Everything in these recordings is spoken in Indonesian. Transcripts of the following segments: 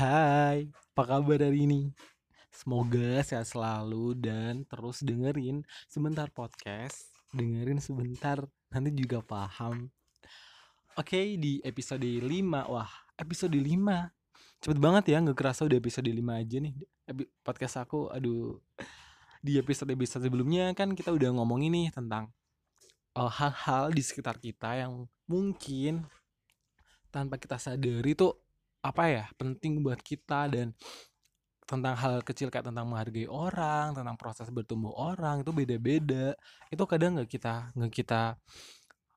Hai, apa kabar hari ini? Semoga sehat selalu dan terus dengerin sebentar podcast, dengerin sebentar, nanti juga paham. Oke, di episode 5, wah episode 5 Cepet banget ya, nggak kerasa udah episode 5 aja nih Podcast aku, aduh Di episode-episode sebelumnya kan kita udah ngomongin nih tentang uh, hal-hal di sekitar kita yang mungkin tanpa kita sadari tuh apa ya penting buat kita dan tentang hal kecil kayak tentang menghargai orang, tentang proses bertumbuh orang itu beda-beda. Itu kadang nggak kita nggak kita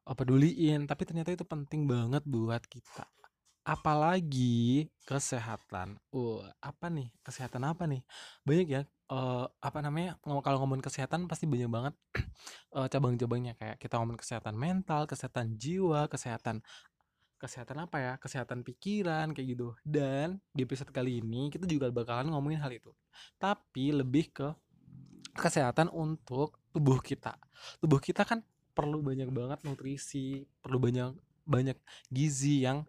peduliin, tapi ternyata itu penting banget buat kita. Apalagi kesehatan. Uh, apa nih? Kesehatan apa nih? Banyak ya uh, apa namanya? Kalau ngomongin kesehatan pasti banyak banget uh, cabang-cabangnya kayak kita ngomongin kesehatan mental, kesehatan jiwa, kesehatan kesehatan apa ya kesehatan pikiran kayak gitu. Dan di episode kali ini kita juga bakalan ngomongin hal itu. Tapi lebih ke kesehatan untuk tubuh kita. Tubuh kita kan perlu banyak banget nutrisi perlu banyak banyak gizi yang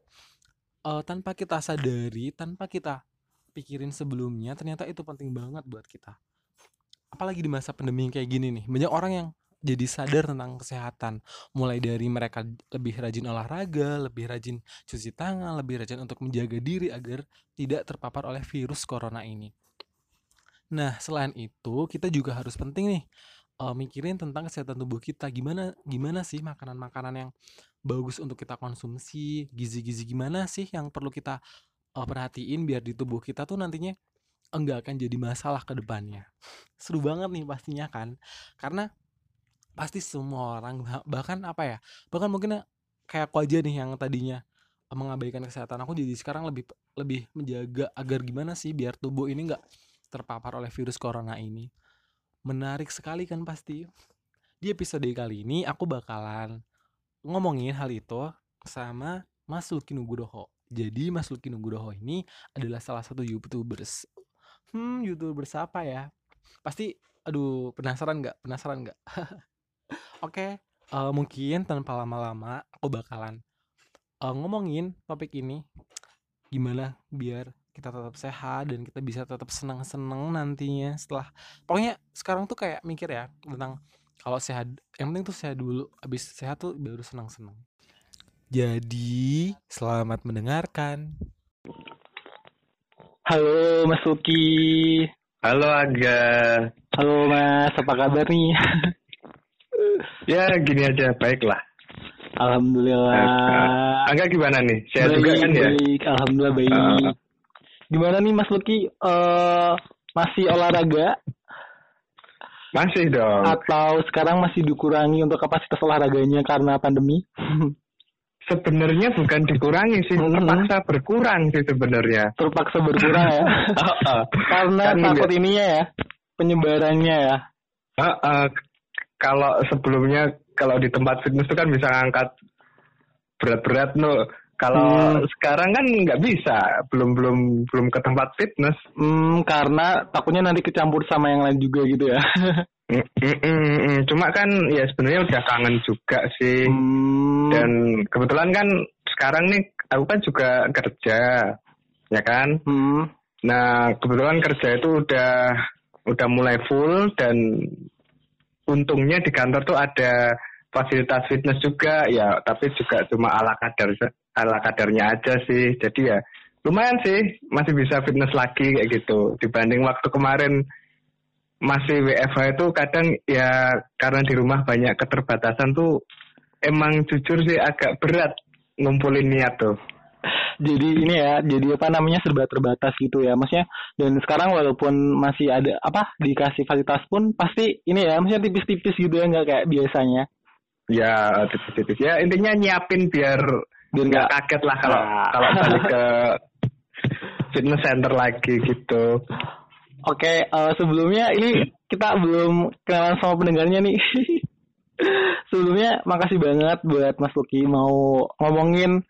uh, tanpa kita sadari tanpa kita pikirin sebelumnya ternyata itu penting banget buat kita. Apalagi di masa pandemi kayak gini nih banyak orang yang jadi sadar tentang kesehatan. Mulai dari mereka lebih rajin olahraga lebih rajin cuci tangan lebih rajin untuk menjaga diri agar tidak terpapar oleh virus corona ini. Nah selain itu kita juga harus penting nih uh, mikirin tentang kesehatan tubuh kita. Gimana gimana sih makanan-makanan yang bagus untuk kita konsumsi? Gizi-gizi gimana sih yang perlu kita uh, perhatiin biar di tubuh kita tuh nantinya enggak akan jadi masalah ke depannya? Seru banget nih pastinya kan? Karena pasti semua orang bahkan apa ya bahkan mungkin kayak aku aja nih yang tadinya mengabaikan kesehatan aku jadi sekarang lebih lebih menjaga agar gimana sih biar tubuh ini nggak terpapar oleh virus corona ini. Menarik sekali kan pasti. Di episode kali ini aku bakalan ngomongin hal itu sama Mas Luki Nugroho jadi Mas Luki Nugroho ini adalah salah satu youtubers hmm youtubers apa ya? Pasti aduh penasaran nggak? Penasaran nggak Oke, uh, mungkin tanpa lama-lama aku bakalan uh, ngomongin topik ini gimana biar kita tetap sehat dan kita bisa tetap senang-senang nantinya setelah pokoknya sekarang tuh kayak mikir ya tentang kalau sehat yang penting tuh sehat dulu habis sehat tuh baru senang-senang. Jadi, selamat mendengarkan. Halo Mas Luki. Halo Aga. Halo Mas, apa kabar nih? Ya gini aja, baiklah. Alhamdulillah. Angga gimana nih? Sehat baik, juga kan ya? Baik, alhamdulillah baik. Uh, gimana nih Mas Luki? Uh, masih olahraga? Masih dong. Atau sekarang masih dikurangi untuk kapasitas olahraganya karena pandemi? sebenarnya bukan dikurangi sih, hmm. terpaksa berkurang sih sebenarnya. Terpaksa berkurang ya? karena kan takut ininya ya, penyebarannya ya. Uh, uh, kalau sebelumnya kalau di tempat fitness itu kan bisa angkat berat-berat no kalau hmm. sekarang kan nggak bisa belum belum belum ke tempat fitness hmm, karena takutnya nanti kecampur sama yang lain juga gitu ya mm, mm, mm, mm. cuma kan ya sebenarnya udah kangen juga sih hmm. dan kebetulan kan sekarang nih aku kan juga kerja ya kan hmm. nah kebetulan kerja itu udah udah mulai full dan untungnya di kantor tuh ada fasilitas fitness juga ya tapi juga cuma ala kadar ala kadarnya aja sih. Jadi ya lumayan sih masih bisa fitness lagi kayak gitu. Dibanding waktu kemarin masih WFH itu kadang ya karena di rumah banyak keterbatasan tuh emang jujur sih agak berat ngumpulin niat tuh jadi ini ya jadi apa namanya serba terbatas gitu ya. Maksudnya dan sekarang walaupun masih ada apa dikasih fasilitas pun pasti ini ya maksudnya tipis-tipis gitu ya nggak kayak biasanya. Ya tipis-tipis. Ya intinya nyiapin biar biar nggak kaget lah kalau nah. kalau balik ke fitness center lagi gitu. Oke okay, uh, eh, sebelumnya ini kita belum kenalan sama pendengarnya nih. Sebelumnya makasih banget buat Mas Luki mau ngomongin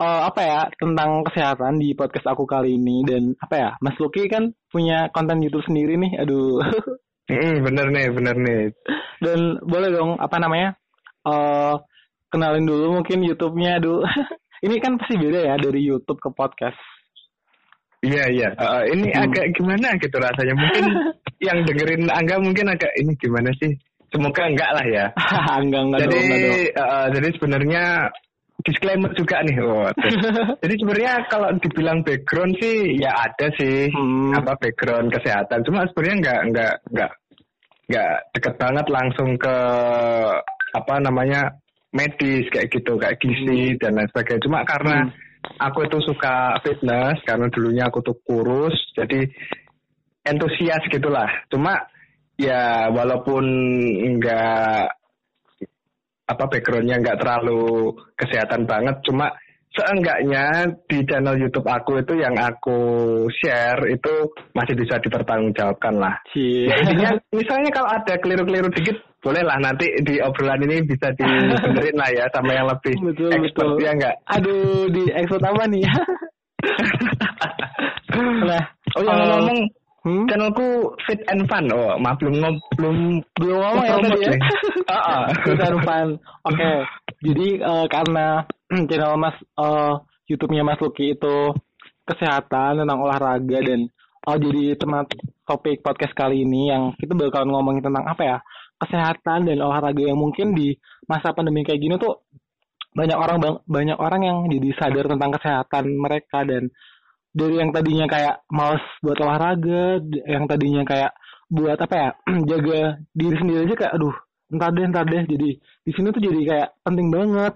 uh, apa ya tentang kesehatan di podcast aku kali ini dan apa ya Mas Luki kan punya konten YouTube sendiri nih aduh mm, bener nih bener nih dan boleh dong apa namanya uh, kenalin dulu mungkin YouTube-nya aduh ini kan pasti beda ya dari YouTube ke podcast Iya iya. Uh, ini hmm. agak gimana gitu rasanya. Mungkin yang dengerin Angga mungkin agak ini gimana sih? Semoga enggak lah ya. enggak enggak Jadi dong, enggak dong. Uh, jadi sebenarnya disclaimer juga nih. Oh, jadi sebenarnya kalau dibilang background sih ya ada sih hmm. apa background kesehatan. Cuma sebenarnya enggak enggak enggak enggak deket banget langsung ke apa namanya medis kayak gitu kayak gizi hmm. dan lain sebagainya. Cuma karena hmm aku itu suka fitness karena dulunya aku tuh kurus jadi entusias gitulah cuma ya walaupun enggak apa backgroundnya enggak terlalu kesehatan banget cuma seenggaknya di channel YouTube aku itu yang aku share itu masih bisa dipertanggungjawabkan lah. Intinya misalnya kalau ada keliru-keliru dikit bolehlah nanti di obrolan ini bisa dibenerin lah ya sama yang lebih betul, expert betul. ya enggak? Aduh, di expert apa nih? nah, oh yang uh, ngomong hmm? channelku Fit and Fun. Oh, maaf belum ngom belum belum ngomong ya tadi ya. Heeh. Fit and Fun. Oke. Okay. Jadi uh, karena channel Mas uh, YouTube-nya Mas Luki itu kesehatan tentang olahraga dan oh jadi teman topik podcast kali ini yang kita bakal ngomongin tentang apa ya? kesehatan dan olahraga yang mungkin di masa pandemi kayak gini tuh banyak orang bang, banyak orang yang jadi sadar tentang kesehatan mereka dan dari yang tadinya kayak males buat olahraga, yang tadinya kayak buat apa ya jaga diri sendiri aja kayak aduh entar deh entar deh. Jadi di sini tuh jadi kayak penting banget.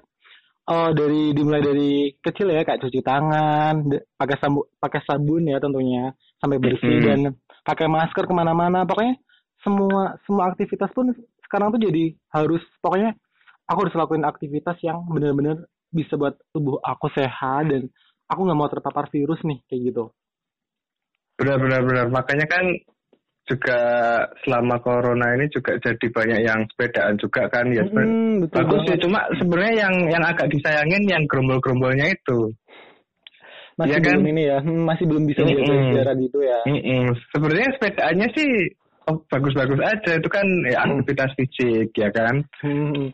Oh dari dimulai dari kecil ya kayak cuci tangan pakai sabun pakai sabun ya tentunya sampai bersih mm -hmm. dan pakai masker ke mana-mana. Pokoknya semua semua aktivitas pun sekarang tuh jadi harus pokoknya aku harus lakuin aktivitas yang benar-benar bisa buat tubuh aku sehat dan aku nggak mau terpapar virus nih kayak gitu. Benar-benar benar. Makanya kan juga selama corona ini juga jadi banyak yang sepedaan juga kan ya. Hmm, betul bagus sih. Cuma sebenarnya yang yang agak disayangin yang gerombol-gerombolnya itu. Masih ya belum kan? ini ya, hmm, masih belum bisa mm -mm. gitu ya. Mm -mm. Sebenarnya sepedaannya sih oh bagus-bagus aja itu kan ya aktivitas fisik ya kan hmm.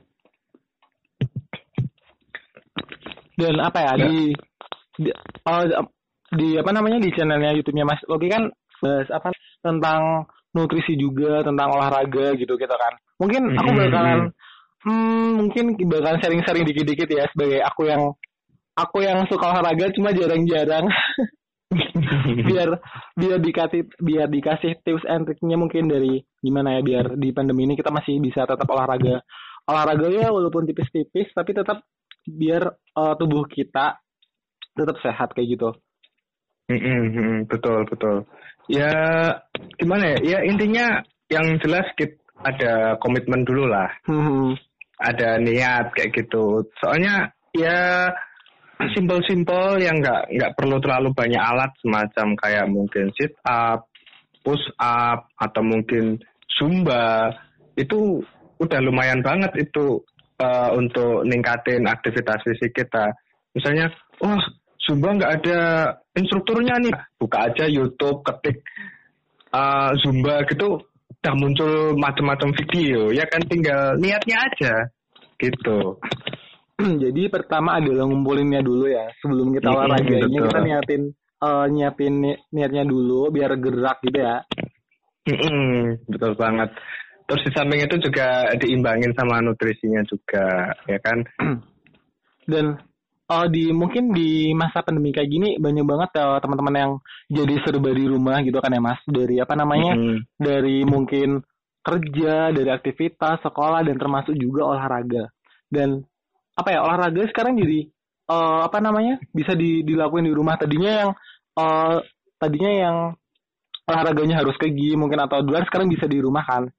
dan apa ya, ya. di di, oh, di apa namanya di channelnya YouTube-nya Mas Loki kan bahas apa tentang nutrisi juga tentang olahraga gitu gitu kan. Mungkin aku hmm, bakalan hmm, mungkin bakalan sharing-sharing dikit-dikit ya sebagai aku yang aku yang suka olahraga cuma jarang-jarang. Biar biar dikasih biar dikasih tips and triknya mungkin dari gimana ya biar di pandemi ini kita masih bisa tetap olahraga. Olahraga ya walaupun tipis-tipis tapi tetap biar uh, tubuh kita tetap sehat kayak gitu. Mm-hmm, betul betul. Ya gimana ya? Ya intinya yang jelas kita ada komitmen dulu lah. Mm-hmm. Ada niat kayak gitu. Soalnya ya simple-simple yang nggak nggak perlu terlalu banyak alat semacam kayak mungkin sit up, push up atau mungkin zumba itu udah lumayan banget itu uh, untuk ningkatin aktivitas fisik kita. Misalnya, wah zumba nggak ada instrukturnya nih, buka aja YouTube, ketik uh, zumba gitu, udah muncul macam-macam video, ya kan tinggal niatnya aja. Gitu. jadi pertama adalah ngumpulinnya dulu ya. Sebelum kita olahraganya mm kita niatin uh, nyiapin ni niatnya dulu biar gerak gitu ya. Mm betul banget. Terus di samping itu juga diimbangin sama nutrisinya juga ya kan? Dan uh, di mungkin di masa pandemi kayak gini banyak banget uh, teman-teman yang jadi serba di rumah gitu kan ya mas. Dari apa namanya mm-hmm. dari mungkin kerja dari aktivitas sekolah dan termasuk juga olahraga. Dan apa ya olahraga sekarang jadi uh, apa namanya bisa di, dilakuin di rumah. Tadinya yang uh, tadinya yang olahraganya harus ke gym mungkin atau luar sekarang bisa di rumah kan.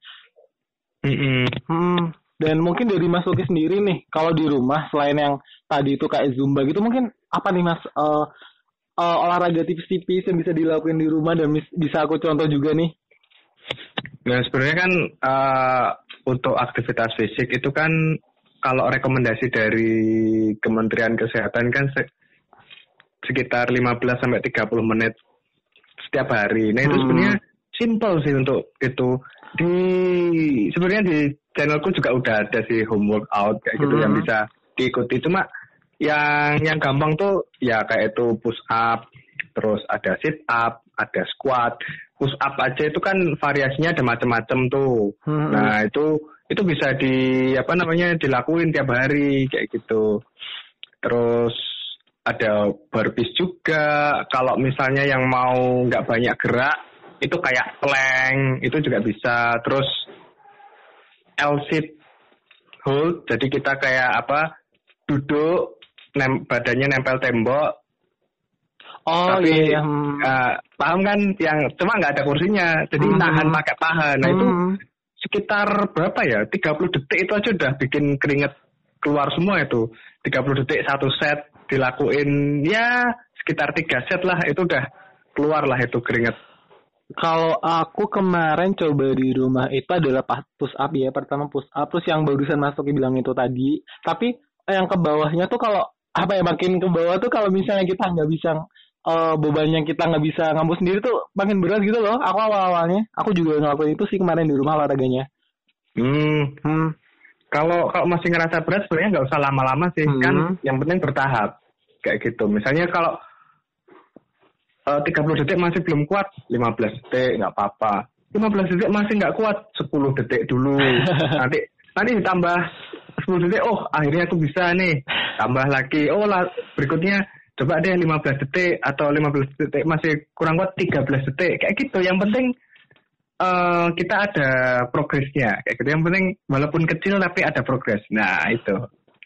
Mm-hmm. hmm dan mungkin dari Mas Luki sendiri nih kalau di rumah selain yang tadi itu kayak zumba gitu mungkin apa nih Mas uh, uh, olahraga tipis-tipis yang bisa dilakuin di rumah dan bisa aku contoh juga nih Nah sebenarnya kan uh, untuk aktivitas fisik itu kan kalau rekomendasi dari Kementerian Kesehatan kan sekitar 15 sampai 30 menit setiap hari. Nah, itu hmm. sebenarnya simple sih untuk itu. Di sebenarnya di channelku juga udah ada sih home workout kayak gitu hmm. yang bisa diikuti. Cuma yang yang gampang tuh ya kayak itu push up, terus ada sit up, ada squat, push up aja itu kan variasinya ada macam-macam tuh. Hmm. Nah itu itu bisa di apa namanya dilakuin tiap hari kayak gitu. Terus ada burpees juga. Kalau misalnya yang mau nggak banyak gerak itu kayak plank itu juga bisa. Terus L sit hold jadi kita kayak apa duduk nem badannya nempel tembok Oh tapi, iya. Uh, paham kan yang cuma nggak ada kursinya, jadi hmm. nahan pakai paha. Nah hmm. itu sekitar berapa ya? 30 detik itu aja udah bikin keringet keluar semua itu. 30 detik satu set dilakuin ya sekitar tiga set lah itu udah keluar lah itu keringet. Kalau aku kemarin coba di rumah itu adalah push up ya. Pertama push up terus yang barusan masuk bilang itu tadi. Tapi yang ke bawahnya tuh kalau apa ya makin ke bawah tuh kalau misalnya kita nggak bisa uh, beban yang kita nggak bisa ngambil sendiri tuh makin berat gitu loh. Aku awal-awalnya, aku juga ngelakuin itu sih kemarin di rumah olahraganya. Hmm, hmm. Kalau kalau masih ngerasa berat sebenarnya nggak usah lama-lama sih, hmm. kan yang penting bertahap kayak gitu. Misalnya kalau uh, 30 detik masih belum kuat, 15 detik nggak apa-apa. 15 detik masih nggak kuat, 10 detik dulu. nanti nanti ditambah 10 detik, oh akhirnya aku bisa nih. Tambah lagi, oh lah berikutnya coba deh 15 detik atau 15 detik masih kurang kuat 13 detik. Kayak gitu. Yang penting uh, kita ada progresnya. Kayak gitu. Yang penting walaupun kecil tapi ada progres. Nah itu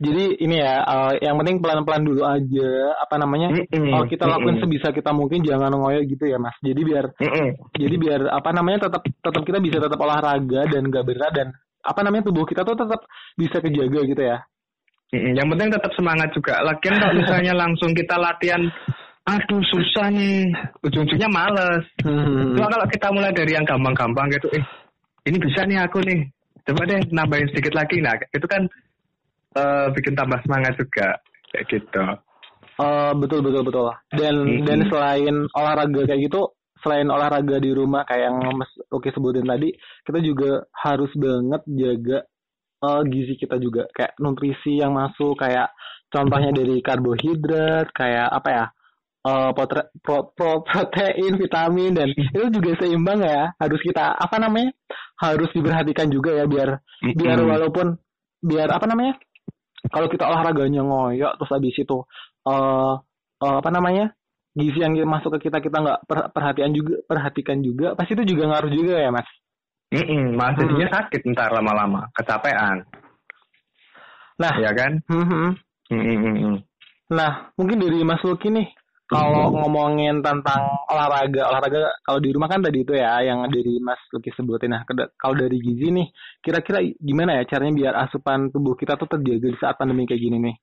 jadi ini ya uh, yang penting pelan-pelan dulu aja apa namanya mm -mm, kalau kita lakuin mm -mm. sebisa kita mungkin jangan ngoyo gitu ya mas jadi biar mm -mm. jadi biar apa namanya tetap tetap kita bisa tetap olahraga dan gak berat dan apa namanya tubuh kita tuh tetap bisa kejaga gitu ya yang penting tetap semangat juga. Lagian kalau misalnya langsung kita latihan, aduh susah nih, ujung-ujungnya males. Hmm. Cuma kalau kita mulai dari yang gampang-gampang gitu, eh ini bisa nih aku nih, coba deh nambahin sedikit lagi. Nah itu kan uh, bikin tambah semangat juga, kayak gitu. Uh, betul betul betul. Dan hmm. dan selain olahraga kayak gitu, selain olahraga di rumah kayak yang Mas Oke sebutin tadi, kita juga harus banget jaga uh, gizi kita juga kayak nutrisi yang masuk kayak contohnya dari karbohidrat kayak apa ya uh, potre, pro, pro, protein vitamin dan itu juga seimbang ya harus kita apa namanya harus diperhatikan juga ya biar mm-hmm. biar walaupun biar apa namanya kalau kita olahraganya ngoyok terus habis itu uh, uh, apa namanya gizi yang masuk ke kita kita nggak perhatian juga perhatikan juga pasti itu juga ngaruh juga ya mas Mm -mm, malah jadinya hmm. sakit ntar lama-lama, kecapean. Nah, ya kan? Mm -hmm. Mm. Nah, mungkin dari Mas Luki nih, kalau -hmm. ngomongin tentang olahraga, olahraga kalau di rumah kan tadi itu ya yang dari Mas Luki sebutin. Nah, kalau dari gizi nih, kira-kira gimana ya caranya biar asupan tubuh kita tuh terjaga di saat pandemi kayak gini nih?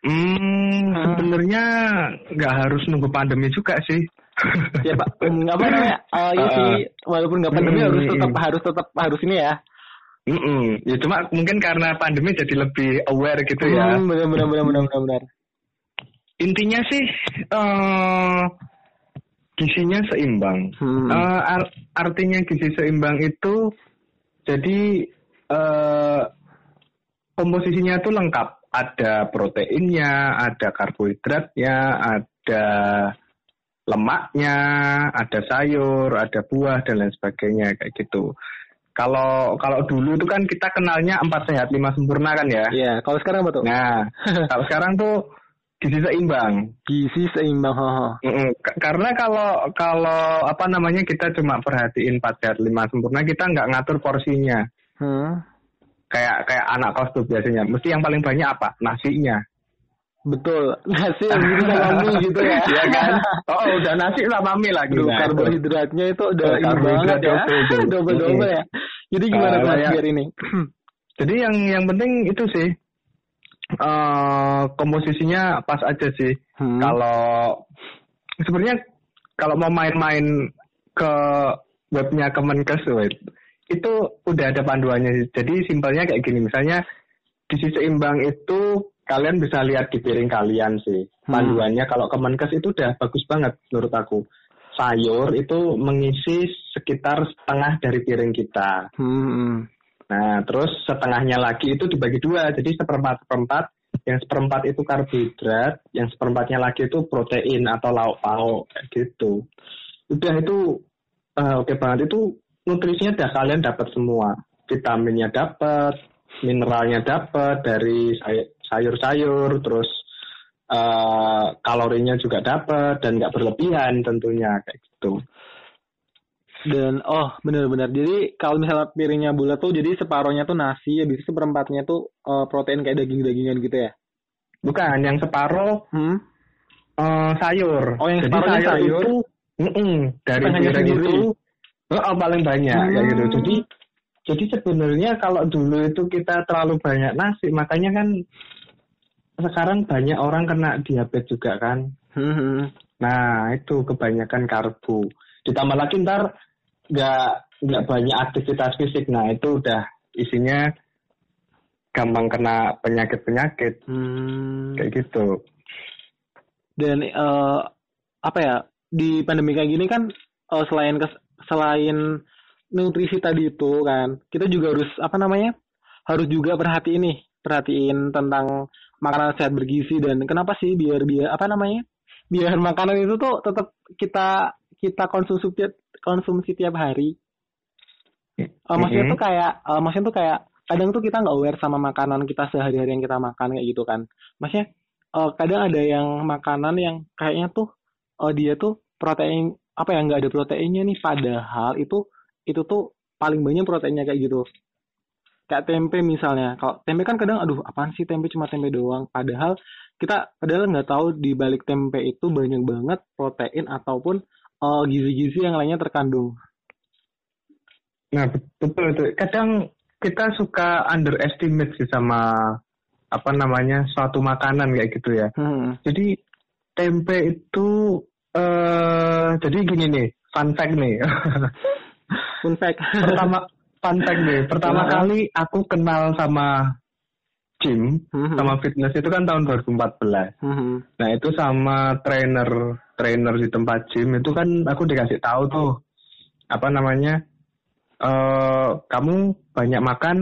Hmm, hmm. sebenarnya nggak harus nunggu pandemi juga sih ya pak nggak apa namanya uh, ya sih walaupun nggak pandemi harus tetap harus tetap harus ini ya Mm -mm. Ya cuma mungkin karena pandemi jadi lebih aware gitu ya. Hmm, benar benar benar benar benar. Intinya sih uh, gizinya seimbang. Hmm. Uh, ar artinya gizi seimbang itu jadi uh, komposisinya tuh lengkap. Ada proteinnya, ada karbohidratnya, ada lemaknya, ada sayur, ada buah dan lain sebagainya kayak gitu. Kalau kalau dulu itu kan kita kenalnya empat sehat lima sempurna kan ya. Iya. Kalau sekarang betul. Nah, kalau sekarang tuh gizi seimbang. Gizi seimbang. Karena kalau kalau apa namanya kita cuma perhatiin empat sehat lima sempurna, kita nggak ngatur porsinya. Hmm. Kayak kayak anak kos tuh biasanya. Mesti yang paling banyak apa? Nasinya. Betul, nasi gitu mie gitu ya. Iya kan? Oh, udah nasi sama mie lagi. Duh, nah, karbohidratnya itu udah oh, ini banget ya. Double-double ya. Jadi gimana uh, Mas biar ini? Jadi yang yang penting itu sih uh, komposisinya pas aja sih. Hmm. Kalau sebenarnya kalau mau main-main ke webnya Kemenkes itu udah ada panduannya. Jadi simpelnya kayak gini, misalnya gizi seimbang itu kalian bisa lihat di piring kalian sih. Hmm. Panduannya kalau Kemenkes itu udah bagus banget menurut aku. Sayur itu mengisi sekitar setengah dari piring kita. Hmm. Nah, terus setengahnya lagi itu dibagi dua, jadi seperempat seperempat yang seperempat itu karbohidrat, yang seperempatnya lagi itu protein atau lauk pauk gitu. Udah itu uh, oke okay banget itu nutrisinya udah kalian dapat semua, vitaminnya dapat, mineralnya dapat dari sayur-sayur, terus uh, kalorinya juga dapat dan nggak berlebihan tentunya kayak gitu. Dan oh benar-benar jadi kalau misalnya piringnya bulat tuh jadi separohnya tuh nasi, habis seperempatnya tuh uh, protein kayak daging-dagingan gitu ya? Bukan, yang separoh hmm? uh, sayur. Oh yang separohnya sayur, sayur itu mm -mm, dari piring itu oh, paling banyak hmm. kayak gitu. Jadi jadi sebenarnya kalau dulu itu kita terlalu banyak nasi, makanya kan sekarang banyak orang kena diabetes juga kan. Hmm. Nah itu kebanyakan karbo. Ditambah lagi ntar nggak nggak banyak aktivitas fisik. Nah itu udah isinya gampang kena penyakit penyakit hmm. kayak gitu. Dan uh, apa ya di pandemi kayak gini kan uh, selain kes, selain nutrisi tadi itu kan kita juga harus apa namanya harus juga perhatiin nih perhatiin tentang makanan sehat bergizi dan kenapa sih biar biar apa namanya biar makanan itu tuh tetap kita kita konsumsi konsumsi tiap hari. Uh, maksudnya mm -hmm. tuh kayak, uh, maksudnya tuh kayak kadang tuh kita nggak aware sama makanan kita sehari-hari yang kita makan kayak gitu kan. Maksudnya uh, kadang ada yang makanan yang kayaknya tuh uh, dia tuh protein apa yang nggak ada proteinnya nih padahal itu itu tuh paling banyak proteinnya kayak gitu kayak tempe misalnya kalau tempe kan kadang aduh apaan sih tempe cuma tempe doang padahal kita padahal nggak tahu di balik tempe itu banyak banget protein ataupun uh, gizi-gizi yang lainnya terkandung. Nah betul itu. Kadang kita suka underestimate sih sama apa namanya suatu makanan kayak gitu ya. Hmm. Jadi tempe itu uh, jadi gini nih, fun fact nih. fun fact. Pertama fun fact nih. Pertama nah. kali aku kenal sama gym hmm. sama fitness itu kan tahun 2014. Hmm. Nah itu sama trainer trainer di tempat gym itu kan aku dikasih tahu tuh apa namanya uh, kamu banyak makan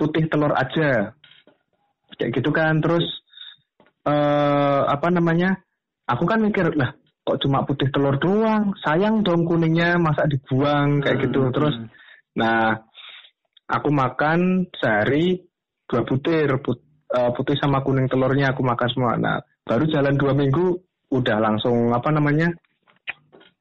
putih telur aja. Kayak gitu kan terus uh, apa namanya aku kan mikir lah kok cuma putih telur doang? Sayang dong kuningnya masa dibuang kayak hmm, gitu. Terus hmm. nah aku makan sehari dua butir put, uh, putih sama kuning telurnya aku makan semua. Nah baru jalan dua minggu udah langsung apa namanya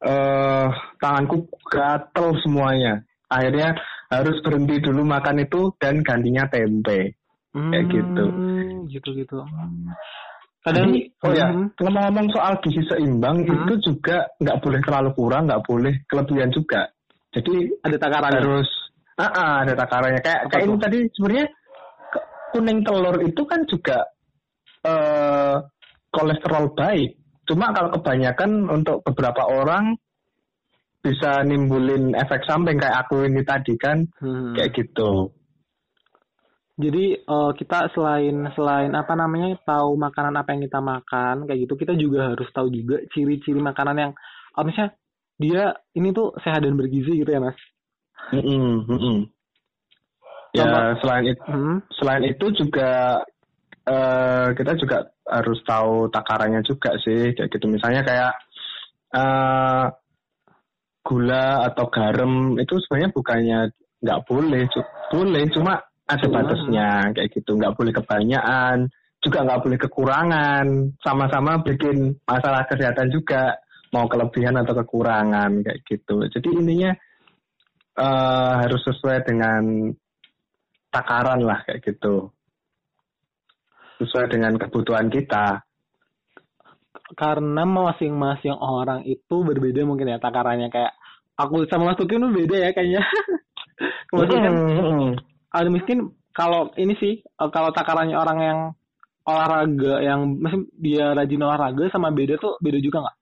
uh, tanganku gatel semuanya. Akhirnya harus berhenti dulu makan itu dan gantinya tempe. Hmm, kayak gitu gitu. gitu kadang Jadi, oh ya hmm. ngomong-ngomong soal gizi seimbang hmm. itu juga nggak boleh terlalu kurang nggak boleh kelebihan juga. Jadi ada takarannya? harus ah uh, uh, ada takarannya. Kayak Apa kayak ini tadi sebenarnya kuning telur itu kan juga uh, kolesterol baik Cuma kalau kebanyakan untuk beberapa orang bisa nimbulin efek samping kayak aku ini tadi kan hmm. kayak gitu. Jadi uh, kita selain selain apa namanya tahu makanan apa yang kita makan kayak gitu kita juga harus tahu juga ciri-ciri makanan yang uh, misalnya dia ini tuh sehat dan bergizi gitu ya mas. Mm -mm, mm -mm. Ya selain itu hmm? selain itu juga uh, kita juga harus tahu takarannya juga sih kayak gitu. Misalnya kayak uh, gula atau garam itu sebenarnya bukannya nggak boleh boleh cuma ada batasnya kayak gitu. Nggak boleh kebanyakan juga nggak boleh kekurangan. Sama-sama bikin masalah kesehatan juga mau kelebihan atau kekurangan kayak gitu. Jadi intinya uh, harus sesuai dengan takaran lah kayak gitu sesuai dengan kebutuhan kita. Karena masing-masing orang itu berbeda mungkin ya takarannya kayak aku sama Mas Tuki itu beda ya kayaknya. Kemudian kan ada miskin kalau ini sih kalau takarannya orang yang olahraga yang masih dia rajin olahraga sama beda tuh beda juga nggak?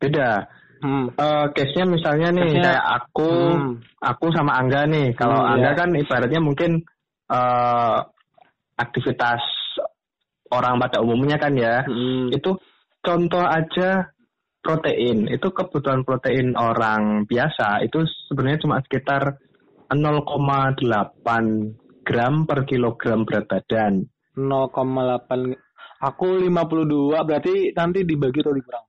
Beda. Hmm. Uh, case-nya misalnya nih case kayak aku, hmm. aku sama Angga nih. Kalau hmm, Angga ya. kan ibaratnya mungkin uh, aktivitas orang pada umumnya kan ya hmm. itu contoh aja protein itu kebutuhan protein orang biasa itu sebenarnya cuma sekitar 0,8 gram per kilogram berat badan 0,8 aku 52 berarti nanti dibagi atau dikurang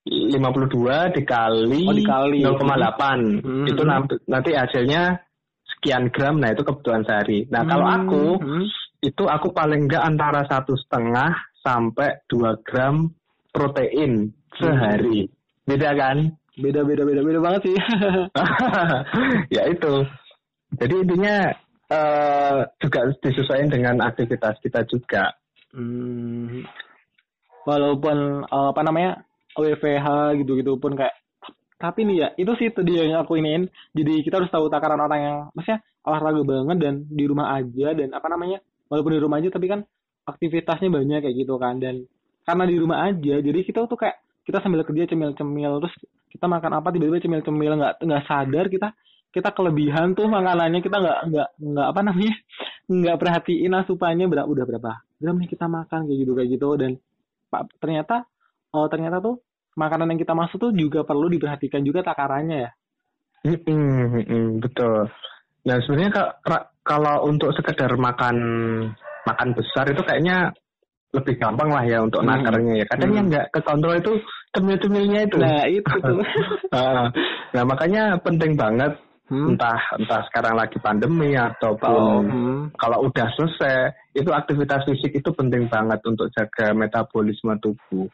52 dikali, oh, dikali. 0,8 hmm. itu nanti hasilnya sekian gram nah itu kebutuhan sehari nah kalau hmm. aku hmm. Itu aku paling enggak antara satu setengah sampai 2 gram protein sehari. Beda kan? Beda beda beda beda banget sih. Ya itu. Jadi intinya uh, juga disesuaikan dengan aktivitas kita juga. Hmm. walaupun uh, apa namanya WFH gitu-gitu pun kayak tapi nih ya itu sih tadi yang aku iniin. Jadi kita harus tahu takaran orang yang maksudnya olahraga banget dan di rumah aja dan apa namanya walaupun di rumah aja tapi kan aktivitasnya banyak kayak gitu kan dan karena di rumah aja jadi kita tuh kayak kita sambil kerja cemil-cemil terus kita makan apa tiba-tiba cemil-cemil nggak nggak sadar kita kita kelebihan tuh makanannya kita nggak nggak nggak apa namanya nggak perhatiin asupannya berapa udah berapa gram nih kita makan kayak gitu kayak gitu dan pak ternyata oh ternyata tuh makanan yang kita masuk tuh juga perlu diperhatikan juga takarannya ya. Betul. Nah sebenarnya kalau untuk sekedar makan makan besar itu kayaknya lebih gampang lah ya untuk hmm. nakarnya ya. Kadang hmm. yang nggak kekontrol itu cemil-cemilnya itu. Nah itu tuh. nah makanya penting banget hmm. entah entah sekarang lagi pandemi ataupun oh, hmm. kalau udah selesai itu aktivitas fisik itu penting banget untuk jaga metabolisme tubuh.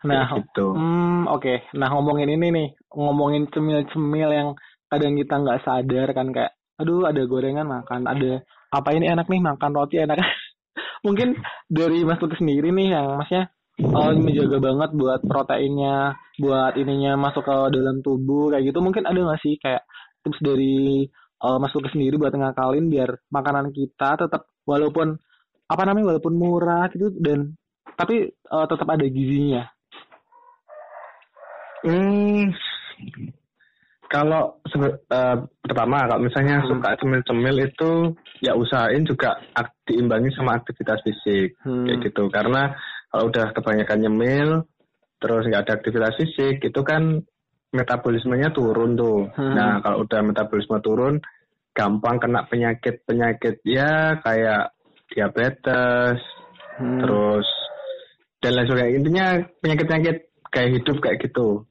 Nah, gitu. Hmm, oke. Okay. Nah, ngomongin ini nih, ngomongin cemil-cemil yang kadang kita nggak sadar kan kayak, aduh ada gorengan makan, ada apa ini enak nih makan roti enak. Mungkin dari Mas Luki sendiri nih yang masnya oh, menjaga banget buat proteinnya, buat ininya masuk ke dalam tubuh kayak gitu. Mungkin ada nggak sih kayak tips dari uh, Mas sendiri buat ngakalin biar makanan kita tetap walaupun apa namanya walaupun murah gitu dan tapi uh, tetap ada gizinya Hmm, kalau uh, pertama kalau misalnya hmm. suka cemil-cemil itu ya usahain juga diimbangi sama aktivitas fisik hmm. kayak gitu karena kalau udah kebanyakan nyemil terus nggak ada aktivitas fisik itu kan metabolismenya turun tuh. Hmm. Nah kalau udah metabolisme turun gampang kena penyakit penyakit ya kayak diabetes hmm. terus dan lain sebagainya intinya penyakit penyakit kayak hidup kayak gitu.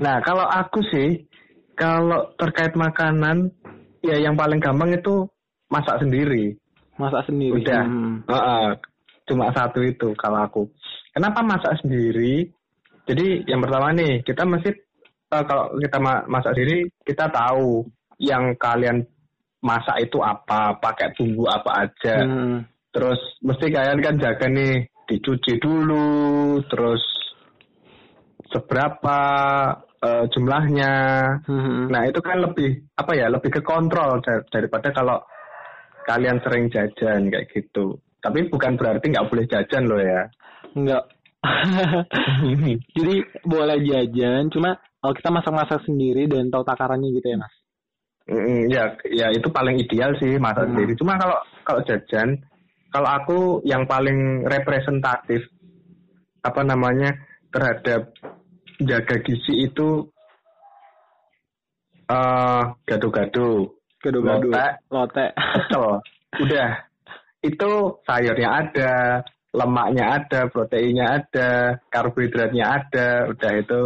Nah, kalau aku sih, kalau terkait makanan, ya yang paling gampang itu masak sendiri. Masak sendiri. Udah, hmm. uh, uh, cuma satu itu kalau aku. Kenapa masak sendiri? Jadi yang pertama nih, kita mesti uh, kalau kita masak sendiri, kita tahu yang kalian masak itu apa, pakai bumbu apa aja. Hmm. Terus mesti kalian kan jaga nih, dicuci dulu, terus seberapa uh, jumlahnya. Hmm. Nah itu kan lebih apa ya lebih ke kontrol dar daripada kalau kalian sering jajan kayak gitu. Tapi bukan berarti nggak boleh jajan loh ya. Nggak. Jadi boleh jajan, cuma kalau kita masak-masak sendiri dan tahu takarannya gitu ya mas. Mm, ya, ya itu paling ideal sih masak hmm. sendiri. Cuma kalau kalau jajan, kalau aku yang paling representatif apa namanya terhadap jaga gizi itu uh, gado-gado, gado-gado, lotek, lotek, pecel. Udah. Itu sayurnya ada, lemaknya ada, proteinnya ada, karbohidratnya ada, udah itu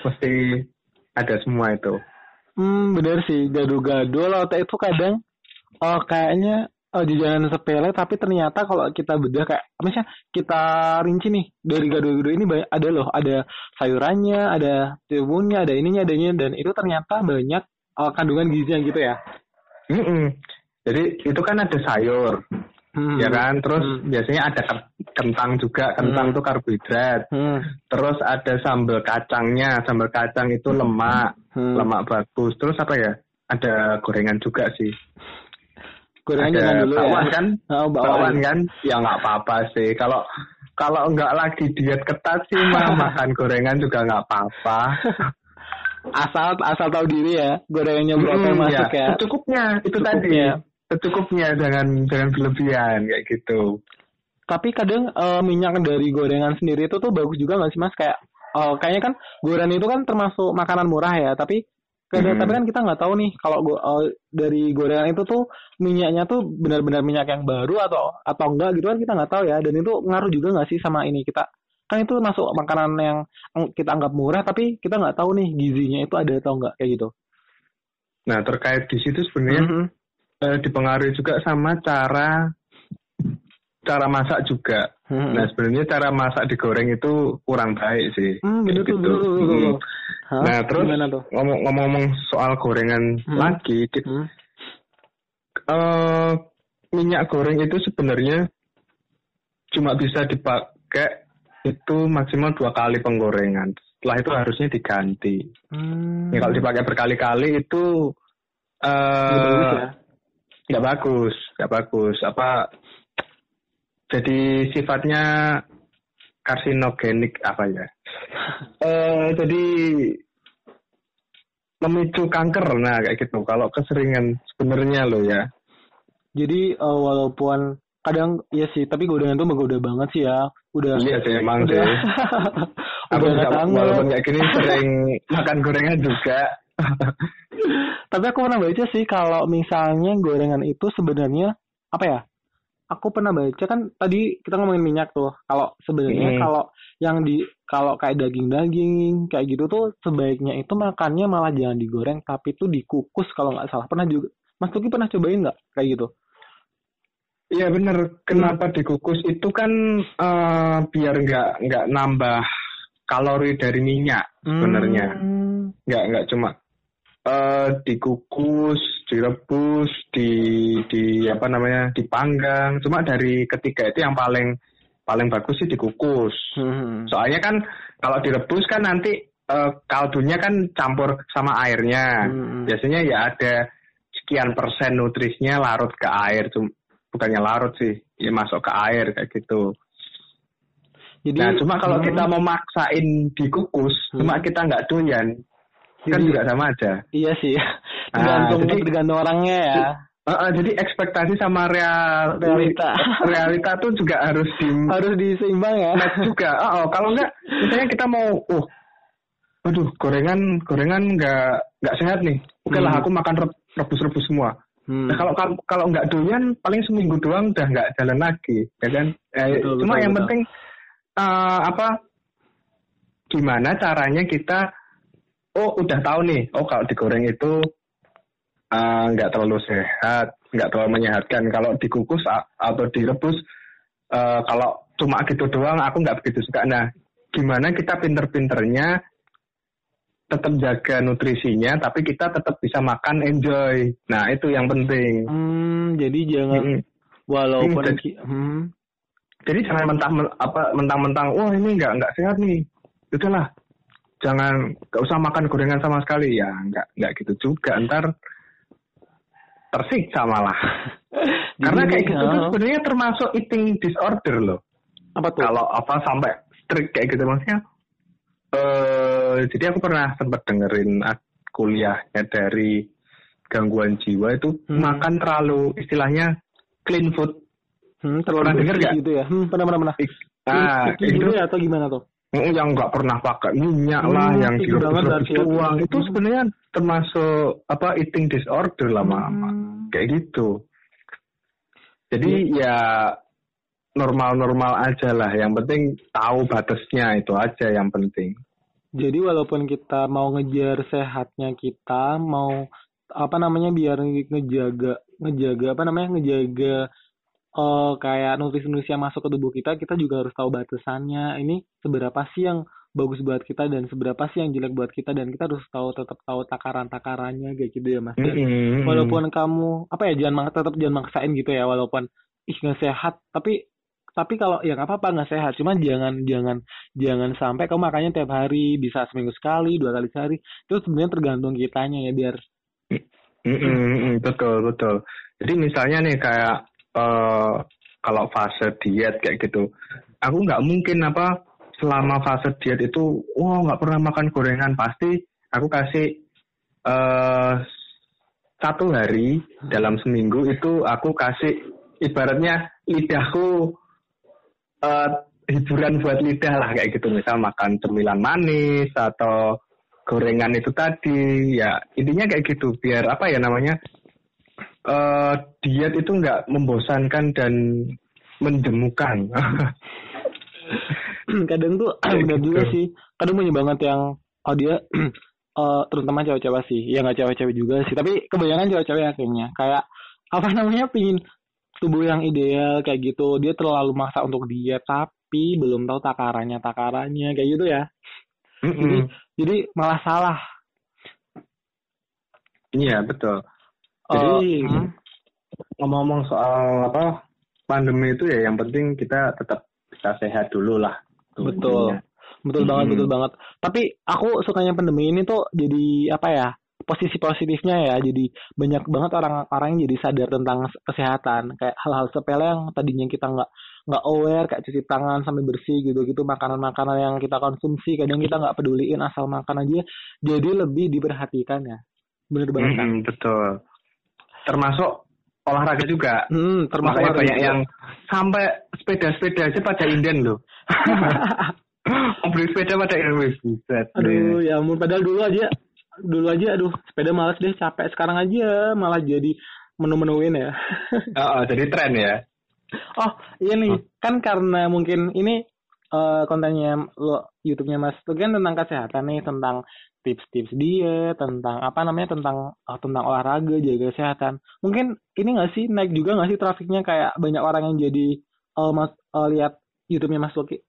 mesti ada semua itu. Hmm, bener sih, gado-gado lotek itu kadang oh kayaknya oh, jajanan sepele tapi ternyata kalau kita bedah kayak misalnya kita rinci nih dari gado-gado ini banyak ada loh ada sayurannya ada timunnya ada ininya adanya dan itu ternyata banyak uh, kandungan gizinya gitu ya mm -mm. jadi itu kan ada sayur hmm. ya kan terus hmm. biasanya ada kentang juga kentang hmm. tuh karbohidrat hmm. terus ada sambal kacangnya sambal kacang itu lemak hmm. lemak bagus terus apa ya ada gorengan juga sih Gorengan jangan dulu ya. kan? Oh, bakwan. kan? Ya nggak apa-apa sih. Kalau kalau nggak lagi diet ketat sih mah makan gorengan juga nggak apa-apa. asal asal tahu diri ya. Gorengannya berapa hmm, masuk ya. ya. Secukupnya itu Secukupnya. tadi. Secukupnya jangan jangan berlebihan kayak gitu. Tapi kadang uh, minyak dari gorengan sendiri itu tuh bagus juga nggak sih mas? Kayak uh, kayaknya kan gorengan itu kan termasuk makanan murah ya. Tapi hmm. tapi kan kita nggak tahu nih kalau go, uh, dari gorengan itu tuh minyaknya tuh benar-benar minyak yang baru atau atau enggak gitu kan kita nggak tahu ya dan itu ngaruh juga nggak sih sama ini kita kan itu masuk makanan yang kita anggap murah tapi kita nggak tahu nih gizinya itu ada atau enggak kayak gitu. Nah terkait di situ sebenarnya mm -hmm. eh, dipengaruhi juga sama cara cara masak juga. Hmm. Nah sebenarnya cara masak digoreng itu kurang baik sih. Hmm, betul, gitu. Hmm. Nah terus ngomong-ngomong soal gorengan hmm. lagi, hmm. Uh, minyak goreng itu sebenarnya cuma bisa dipakai itu maksimal dua kali penggorengan. Setelah itu harusnya diganti. Hmm. Ya, kalau dipakai berkali-kali itu uh, nggak bagus, nggak bagus. Apa jadi sifatnya karsinogenik apa ya? uh, jadi memicu kanker. Nah kayak gitu. Kalau keseringan sebenarnya lo ya. Jadi uh, walaupun kadang iya sih tapi gorengan tuh menggoda banget sih ya. Udah iya sih emang udah, sih. Aku juga walaupun kayak gini sering makan gorengan juga. Tapi aku pernah baca sih kalau misalnya gorengan itu sebenarnya apa ya aku pernah baca kan tadi kita ngomongin minyak tuh. Kalau sebenarnya hmm. kalau yang di kalau kayak daging-daging kayak gitu tuh sebaiknya itu makannya malah jangan digoreng tapi tuh dikukus kalau nggak salah. Pernah juga Mas Tuki pernah cobain nggak kayak gitu? Iya bener. Kenapa hmm. dikukus itu kan uh, biar nggak nggak nambah kalori dari minyak sebenarnya. Hmm. Nggak nggak cuma uh, dikukus, direbus, di di apa namanya dipanggang. Cuma dari ketiga itu yang paling paling bagus sih dikukus. Hmm. Soalnya kan kalau direbus kan nanti uh, kaldunya kan campur sama airnya. Hmm. Biasanya ya ada sekian persen nutrisinya larut ke air. Cuma, bukannya larut sih, ya masuk ke air kayak gitu. Jadi, nah cuma kalau hmm. kita mau maksain dikukus, hmm. cuma kita nggak doyan, kan juga sama aja. Iya sih. Tergantung nah, jadi, tergantung orangnya ya. Uh, uh, jadi ekspektasi sama real, realita realita tuh juga harus di harus diseimbang ya. Nah, juga. Oh, oh, kalau enggak misalnya kita mau uh aduh gorengan gorengan nggak nggak sehat nih. Oke lah hmm. aku makan rebus-rebus semua. Hmm. Nah, kalau kalau nggak doyan paling seminggu doang udah nggak jalan lagi, ya kan? Eh, betul, cuma betul, yang betul. penting uh, apa gimana caranya kita oh udah tahu nih. Oh kalau digoreng itu eh, nggak uh, terlalu sehat nggak terlalu menyehatkan. Kalau dikukus atau direbus uh, kalau cuma gitu doang aku nggak begitu suka. Nah gimana kita pinter-pinternya tetap jaga nutrisinya tapi kita tetap bisa makan enjoy. Nah itu yang penting. Hmm, jadi jangan hmm. walaupun hmm, jadi, hmm. jadi jangan mentah apa mentang-mentang wah ini nggak nggak sehat nih. Itulah jangan gak usah makan gorengan sama sekali. Ya nggak nggak gitu juga. Ntar tersiksa malah. Karena kayak gitu tuh sebenarnya termasuk eating disorder loh. Apa tuh? Kalau apa sampai strict kayak gitu maksudnya. Eh jadi aku pernah sempat dengerin kuliahnya dari gangguan jiwa itu hmm. makan terlalu istilahnya clean food. Hmm, terlalu pernah denger gak? gitu ya? Hmm, pernah pernah pernah. Nah, itu ya atau gimana tuh yang nggak pernah pakai minyak hmm, lah, yang direbus uang itu sebenarnya termasuk apa eating disorder lama-lama hmm. kayak gitu. Jadi hmm. ya normal-normal aja lah. Yang penting tahu batasnya itu aja yang penting. Jadi walaupun kita mau ngejar sehatnya kita, mau apa namanya biar ngejaga ngejaga apa namanya ngejaga uh, kayak nutrisi-nutrisi yang masuk ke tubuh kita, kita juga harus tahu batasannya. Ini seberapa sih yang bagus buat kita dan seberapa sih yang jelek buat kita dan kita harus tahu tetap tahu takaran-takarannya kayak gitu ya mas. mm-hmm. Walaupun kamu apa ya jangan tetap jangan maksain gitu ya walaupun ih nggak sehat tapi tapi kalau ya nggak apa-apa nggak sehat cuman jangan jangan jangan sampai kamu makannya tiap hari bisa seminggu sekali dua kali sehari itu sebenarnya tergantung kitanya ya biar mm-hmm. betul betul jadi misalnya nih kayak uh, kalau fase diet kayak gitu. Aku nggak mungkin apa selama fase diet itu wow, nggak pernah makan gorengan. Pasti aku kasih uh, satu hari dalam seminggu itu aku kasih ibaratnya lidahku uh, hiburan buat lidah lah kayak gitu. Misal makan cemilan manis atau gorengan itu tadi ya intinya kayak gitu. Biar apa ya namanya uh, diet itu nggak membosankan dan menjemukan. Kadang tuh benar gitu. juga sih. Kadang banyak banget yang oh dia uh, terutama cewek-cewek sih. Ya nggak cewek-cewek juga sih. Tapi kebanyakan cewek-cewek akhirnya. Kayak apa namanya pingin tubuh yang ideal kayak gitu. Dia terlalu maksa untuk diet tapi belum tahu takarannya takarannya. Kayak gitu ya. Mm -hmm. jadi jadi malah salah. Iya betul jadi uh, ngomong-ngomong soal apa pandemi itu ya yang penting kita tetap bisa sehat dulu lah. Betul. Betul hmm. banget betul banget. Tapi aku sukanya pandemi ini tuh jadi apa ya posisi positifnya ya jadi banyak banget orang-orang yang jadi sadar tentang kesehatan. Kayak hal-hal sepele yang tadinya kita nggak nggak aware kayak cuci tangan sampai bersih gitu gitu makanan-makanan yang kita konsumsi kadang kita nggak peduliin asal makan aja jadi lebih diperhatikan ya. Bener banget kan? hmm, betul termasuk olahraga juga. Hmm, termasuk Makanya banyak juga. yang sampai sepeda-sepeda aja pada inden loh. Beli sepeda pada inden. Buset aduh ya ampun. Padahal dulu aja dulu aja aduh sepeda malas deh capek. Sekarang aja malah jadi menu-menuin ya. Oh, oh jadi tren ya? Oh iya nih. Oh. kan karena mungkin ini uh, kontennya lo YouTube-nya Mas itu kan tentang kesehatan nih tentang tips-tips diet tentang apa namanya tentang uh, tentang olahraga jaga kesehatan mungkin ini nggak sih naik juga nggak sih trafiknya kayak banyak orang yang jadi uh, mas uh, lihat YouTube-nya Mas Loki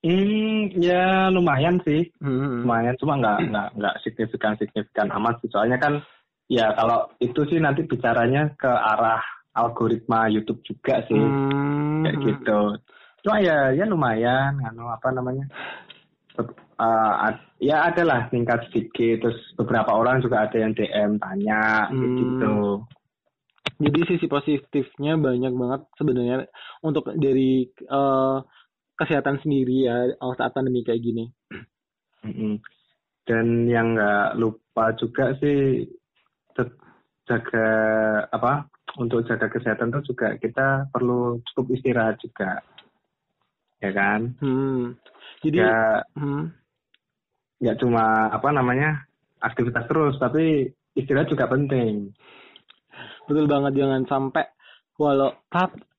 Hmm, ya lumayan sih, hmm. lumayan. Cuma nggak nggak nggak signifikan signifikan amat sih. Soalnya kan ya kalau itu sih nanti bicaranya ke arah algoritma YouTube juga sih, hmm. kayak gitu. Cuma ya ya lumayan, anu apa namanya? Uh, ya ada lah tingkat sedikit. Terus beberapa orang juga ada yang DM tanya hmm. gitu. Jadi sisi positifnya banyak banget sebenarnya untuk dari uh, kesehatan sendiri ya saat pandemi kayak gini. Dan yang nggak lupa juga sih jaga apa untuk jaga kesehatan itu juga kita perlu cukup istirahat juga, ya kan? Hmm. Jadi ya, hmm. ya cuma apa namanya aktivitas terus, tapi istirahat juga penting. Betul banget jangan sampai walau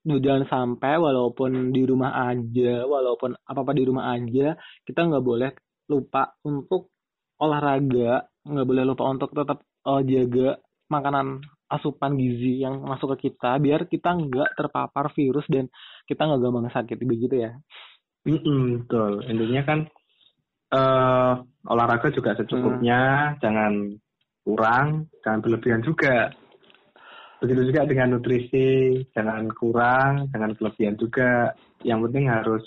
jangan sampai walaupun di rumah aja walaupun apa apa di rumah aja kita nggak boleh lupa untuk olahraga nggak boleh lupa untuk tetap uh, jaga makanan asupan gizi yang masuk ke kita biar kita nggak terpapar virus dan kita nggak gampang sakit begitu ya mm -hmm, betul intinya kan uh, olahraga juga secukupnya hmm. jangan kurang jangan berlebihan juga Begitu juga dengan nutrisi, jangan kurang, jangan kelebihan juga. Yang penting harus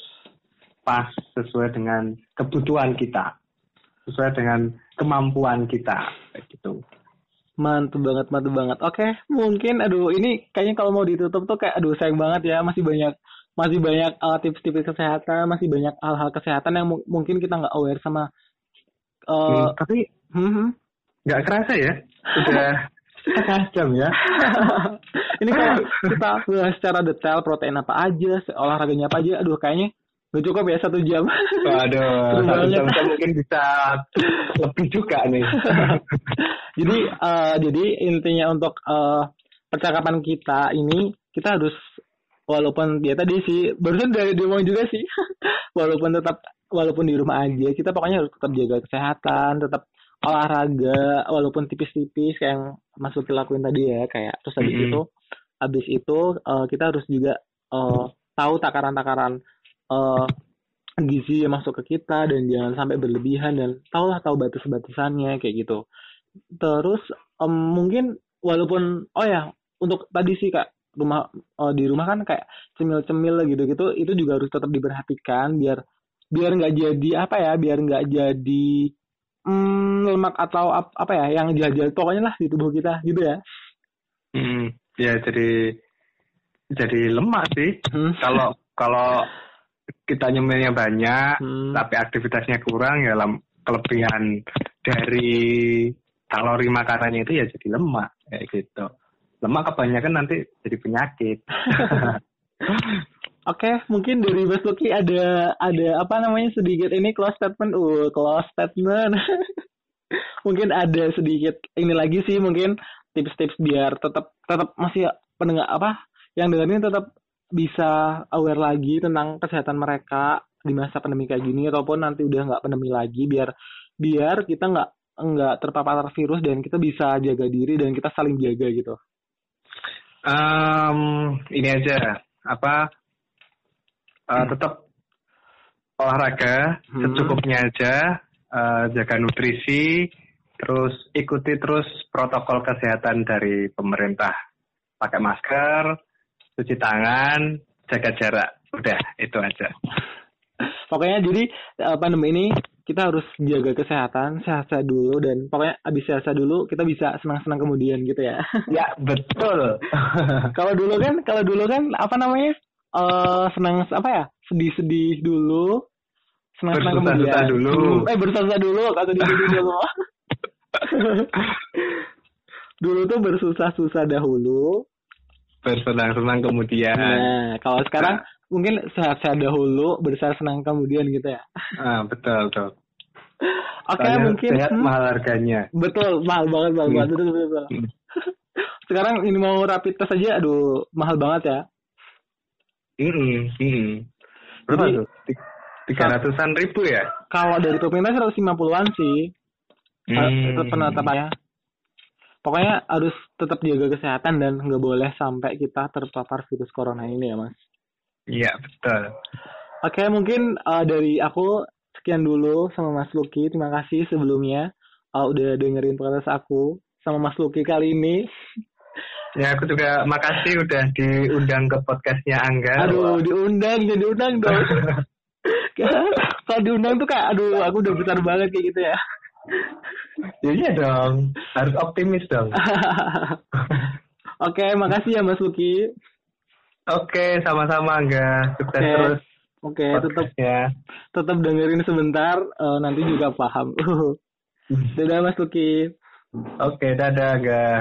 pas sesuai dengan kebutuhan kita, sesuai dengan kemampuan kita, kayak gitu. Mantap banget, mantap banget. Oke, mungkin aduh ini kayaknya kalau mau ditutup tuh kayak aduh sayang banget ya, masih banyak masih banyak uh, tips-tips kesehatan, masih banyak hal-hal kesehatan yang mungkin kita nggak aware sama. Uh, hmm, tapi hmm, nggak hmm. kerasa ya, udah Kacam ya. ini kalau kita bahas secara detail protein apa aja, olahraganya apa aja, aduh kayaknya gak cukup ya satu jam. Waduh, satu jam mungkin bisa lebih juga nih. jadi uh, jadi intinya untuk uh, percakapan kita ini kita harus walaupun dia tadi sih barusan dari dia juga sih walaupun tetap walaupun di rumah aja kita pokoknya harus tetap jaga kesehatan tetap olahraga walaupun tipis-tipis kayak yang Mas lakuin tadi ya kayak terus habis mm-hmm. itu habis itu uh, kita harus juga uh, tahu takaran-takaran uh, gizi yang masuk ke kita dan jangan sampai berlebihan dan tahulah tahu batas-batasannya kayak gitu. Terus um, mungkin walaupun oh ya untuk tadi sih kak rumah uh, di rumah kan kayak cemil-cemil gitu-gitu itu juga harus tetap diperhatikan biar biar nggak jadi apa ya biar nggak jadi hmm, lemak atau ap, apa ya yang jahat pokoknya lah di tubuh kita gitu ya. Hmm, ya jadi jadi lemak sih. Hmm. Kalau kalau kita nyemilnya banyak hmm. tapi aktivitasnya kurang ya lem, kelebihan dari kalori makanannya itu ya jadi lemak kayak gitu. Lemak kebanyakan nanti jadi penyakit. Oke, okay, mungkin dari Mas Luki ada ada apa namanya sedikit ini close statement, uh close statement. mungkin ada sedikit ini lagi sih mungkin tips-tips biar tetap tetap masih pendengar apa yang dengerin tetap bisa aware lagi tentang kesehatan mereka di masa pandemi kayak gini ataupun nanti udah nggak pandemi lagi biar biar kita nggak nggak terpapar virus dan kita bisa jaga diri dan kita saling jaga gitu. Um, ini aja apa uh, tetap olahraga hmm. secukupnya aja, uh, jaga nutrisi, terus ikuti terus protokol kesehatan dari pemerintah. Pakai masker, cuci tangan, jaga jarak. Udah, itu aja. pokoknya jadi uh, pandemi ini kita harus jaga kesehatan, sehat-sehat dulu dan pokoknya abis sehat-sehat dulu kita bisa senang-senang kemudian gitu ya. Ya, betul. kalau dulu kan, kalau dulu kan apa namanya? uh, senang apa ya sedih-sedih dulu senang senang kemudian dulu eh bersusah dulu atau di dulu dulu tuh bersusah-susah dahulu bersenang-senang kemudian nah kalau sekarang nah. Mungkin sehat-sehat dahulu bersenang-senang kemudian gitu ya ah betul betul Oke okay, mungkin sehat hmm, mahal harganya. Betul mahal banget mahal hmm. banget betul betul. betul. Hmm. Sekarang ini mau rapid test aja, aduh mahal banget ya. Hmm, hmm. Berapa Jadi, tuh? Tiga ratusan ribu ya? Kalau dari pemerintah seratus lima puluhan sih. Hmm. Penetapannya. Pokoknya harus tetap jaga kesehatan dan nggak boleh sampai kita terpapar virus corona ini ya mas. Iya betul. Oke mungkin uh, dari aku sekian dulu sama Mas Luki. Terima kasih sebelumnya uh, udah dengerin podcast aku sama Mas Luki kali ini. Ya aku juga makasih udah diundang ke podcastnya Angga. Aduh diundang jadi diundang dong. Kalau diundang tuh kak, aduh aku udah besar banget kayak gitu ya. ya iya dong, harus optimis dong. Oke, makasih ya Mas Luki. Oke, sama-sama enggak. Sukses okay. terus. Oke, okay, tetap ya. Tetap dengerin sebentar, uh, nanti juga paham. dadah Mas Tuki. Oke, okay, dadah enggak.